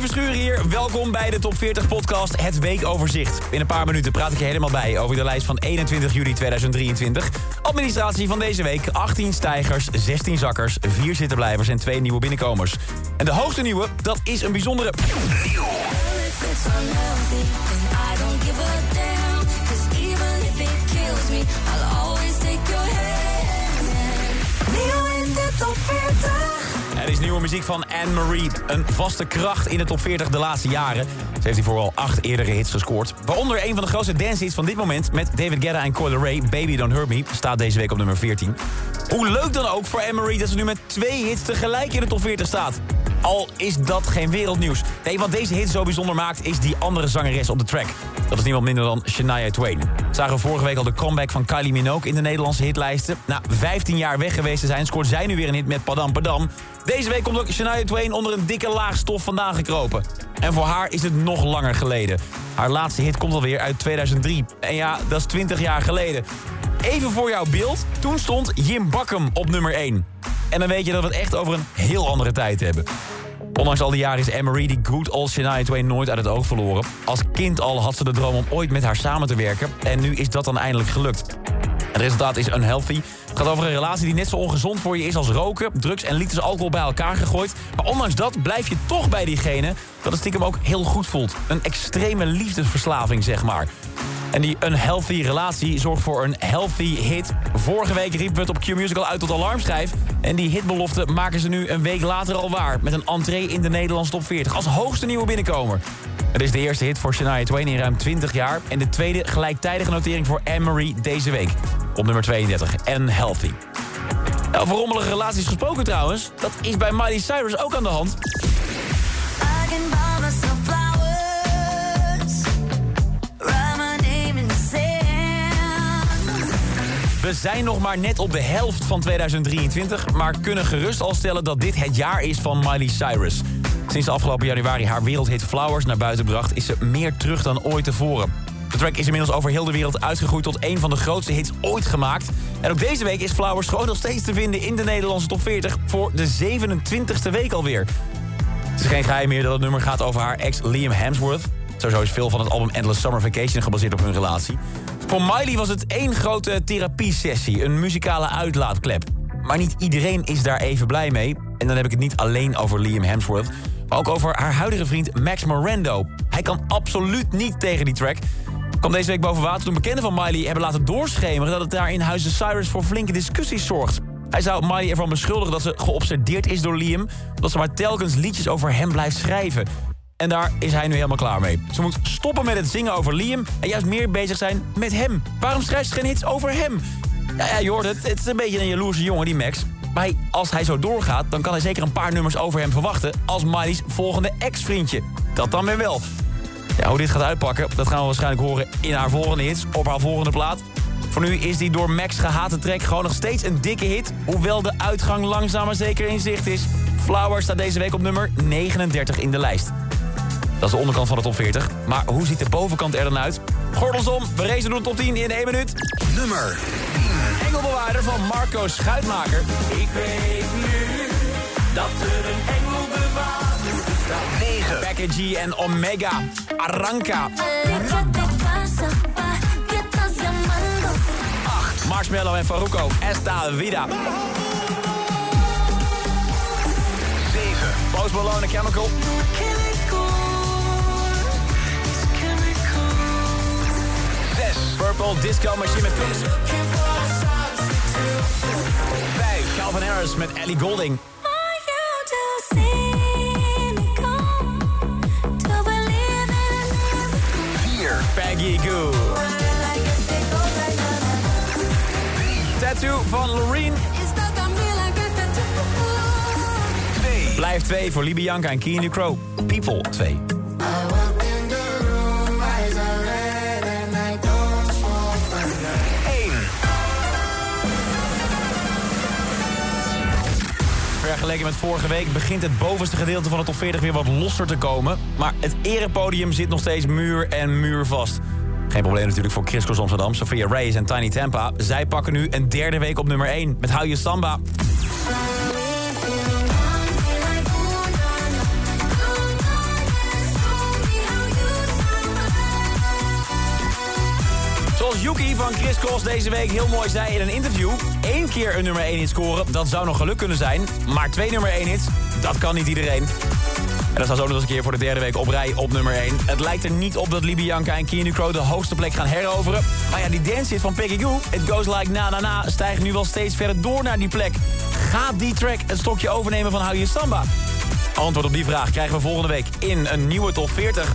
Verschuren hier. Welkom bij de Top 40 podcast Het Weekoverzicht. In een paar minuten praat ik je helemaal bij over de lijst van 21 juli 2023. Administratie van deze week. 18 stijgers, 16 zakkers, 4 zittenblijvers en 2 nieuwe binnenkomers. En de hoogste nieuwe, dat is een bijzondere... nieuwe muziek van Anne-Marie. Een vaste kracht in de top 40 de laatste jaren. Ze heeft hier vooral acht eerdere hits gescoord. Waaronder een van de grootste dancehits van dit moment... met David Guetta en Coyle Ray, Baby Don't Hurt Me... staat deze week op nummer 14. Hoe leuk dan ook voor Anne-Marie dat ze nu met twee hits tegelijk in de top 40 staat. Al is dat geen wereldnieuws. Nee, wat deze hit zo bijzonder maakt, is die andere zangeres op de track. Dat is niemand minder dan Shania Twain. Zagen we vorige week al de comeback van Kylie Minogue in de Nederlandse hitlijsten. Na 15 jaar weg geweest te zijn, scoort zij nu weer een hit met Padam Padam. Deze week komt ook Shania Twain onder een dikke laag stof vandaan gekropen. En voor haar is het nog langer geleden. Haar laatste hit komt alweer uit 2003. En ja, dat is 20 jaar geleden. Even voor jouw beeld, toen stond Jim Bakkum op nummer 1. En dan weet je dat we het echt over een heel andere tijd hebben. Ondanks al die jaren is Emery die good old Shania Twain nooit uit het oog verloren. Als kind al had ze de droom om ooit met haar samen te werken. En nu is dat dan eindelijk gelukt. Het resultaat is unhealthy. Het gaat over een relatie die net zo ongezond voor je is als roken, drugs en liters alcohol bij elkaar gegooid. Maar ondanks dat blijf je toch bij diegene dat het stiekem ook heel goed voelt. Een extreme liefdesverslaving, zeg maar. En die unhealthy relatie zorgt voor een healthy hit. Vorige week riepen we het op Q-Musical uit tot alarmschijf. En die hitbelofte maken ze nu een week later al waar. Met een entree in de Nederlandse top 40 als hoogste nieuwe binnenkomer. Het is de eerste hit voor Shania Twain in ruim 20 jaar. En de tweede gelijktijdige notering voor Anne-Marie deze week. Op nummer 32, Unhealthy. Nou, over rommelige relaties gesproken trouwens. Dat is bij Miley Cyrus ook aan de hand. We zijn nog maar net op de helft van 2023... maar kunnen gerust al stellen dat dit het jaar is van Miley Cyrus. Sinds afgelopen januari haar wereldhit Flowers naar buiten bracht... is ze meer terug dan ooit tevoren. De track is inmiddels over heel de wereld uitgegroeid... tot een van de grootste hits ooit gemaakt. En ook deze week is Flowers gewoon nog steeds te vinden... in de Nederlandse top 40 voor de 27e week alweer. Het is geen geheim meer dat het nummer gaat over haar ex Liam Hemsworth. Sowieso is veel van het album Endless Summer Vacation gebaseerd op hun relatie. Voor Miley was het één grote therapiesessie, een muzikale uitlaatklep. Maar niet iedereen is daar even blij mee. En dan heb ik het niet alleen over Liam Hemsworth... maar ook over haar huidige vriend Max Morando. Hij kan absoluut niet tegen die track. Kwam deze week boven water toen bekenden van Miley hebben laten doorschemeren... dat het daar in Huizen Cyrus voor flinke discussies zorgt. Hij zou Miley ervan beschuldigen dat ze geobsedeerd is door Liam... dat ze maar telkens liedjes over hem blijft schrijven. En daar is hij nu helemaal klaar mee. Ze moet stoppen met het zingen over Liam en juist meer bezig zijn met hem. Waarom schrijft ze geen hits over hem? Ja, ja je hoort het. Het is een beetje een jaloerse jongen, die Max. Maar als hij zo doorgaat, dan kan hij zeker een paar nummers over hem verwachten... als Miley's volgende ex-vriendje. Dat dan weer wel. Ja, hoe dit gaat uitpakken, dat gaan we waarschijnlijk horen in haar volgende hits... op haar volgende plaat. Voor nu is die door Max gehate track gewoon nog steeds een dikke hit... hoewel de uitgang langzaam maar zeker in zicht is. Flower staat deze week op nummer 39 in de lijst. Dat is de onderkant van de top 40. Maar hoe ziet de bovenkant er dan uit? Gordels om, we racen door de top 10 in 1 minuut. Nummer 10. Engelbewaarder van Marco Schuitmaker. Ik weet nu dat er een engelbewaarder bestaat. 9. Becky G en Omega. Arranca. 8. Marshmallow en Faruko. Esta Vida. 7. Post Malone Chemical. Purple Disco Machine met Prince. 5. Calvin Harris met Ellie Golding. 4. Peggy Goo. Tattoo van Loreen. Blijf 2 voor Libianca en Keen Crow. People 2. Vergeleken met vorige week... begint het bovenste gedeelte van de top 40 weer wat losser te komen. Maar het erepodium zit nog steeds muur en muur vast. Geen probleem natuurlijk voor Chris Amsterdam, Sophia Reyes en Tiny Tampa. Zij pakken nu een derde week op nummer 1 met Hou Je Samba. Cross deze week heel mooi zei in een interview... één keer een nummer 1 hit scoren, dat zou nog geluk kunnen zijn. Maar twee nummer 1 hits, dat kan niet iedereen. En dat staat zo nog eens een keer voor de derde week op rij op nummer 1. Het lijkt er niet op dat Libianca en Keanu Crow de hoogste plek gaan heroveren. Maar ja, die dance hit van Peggy Goo, It Goes Like Na Na Na... stijgt nu wel steeds verder door naar die plek. Gaat die track het stokje overnemen van Hou Je Samba? Antwoord op die vraag krijgen we volgende week in een nieuwe top 40.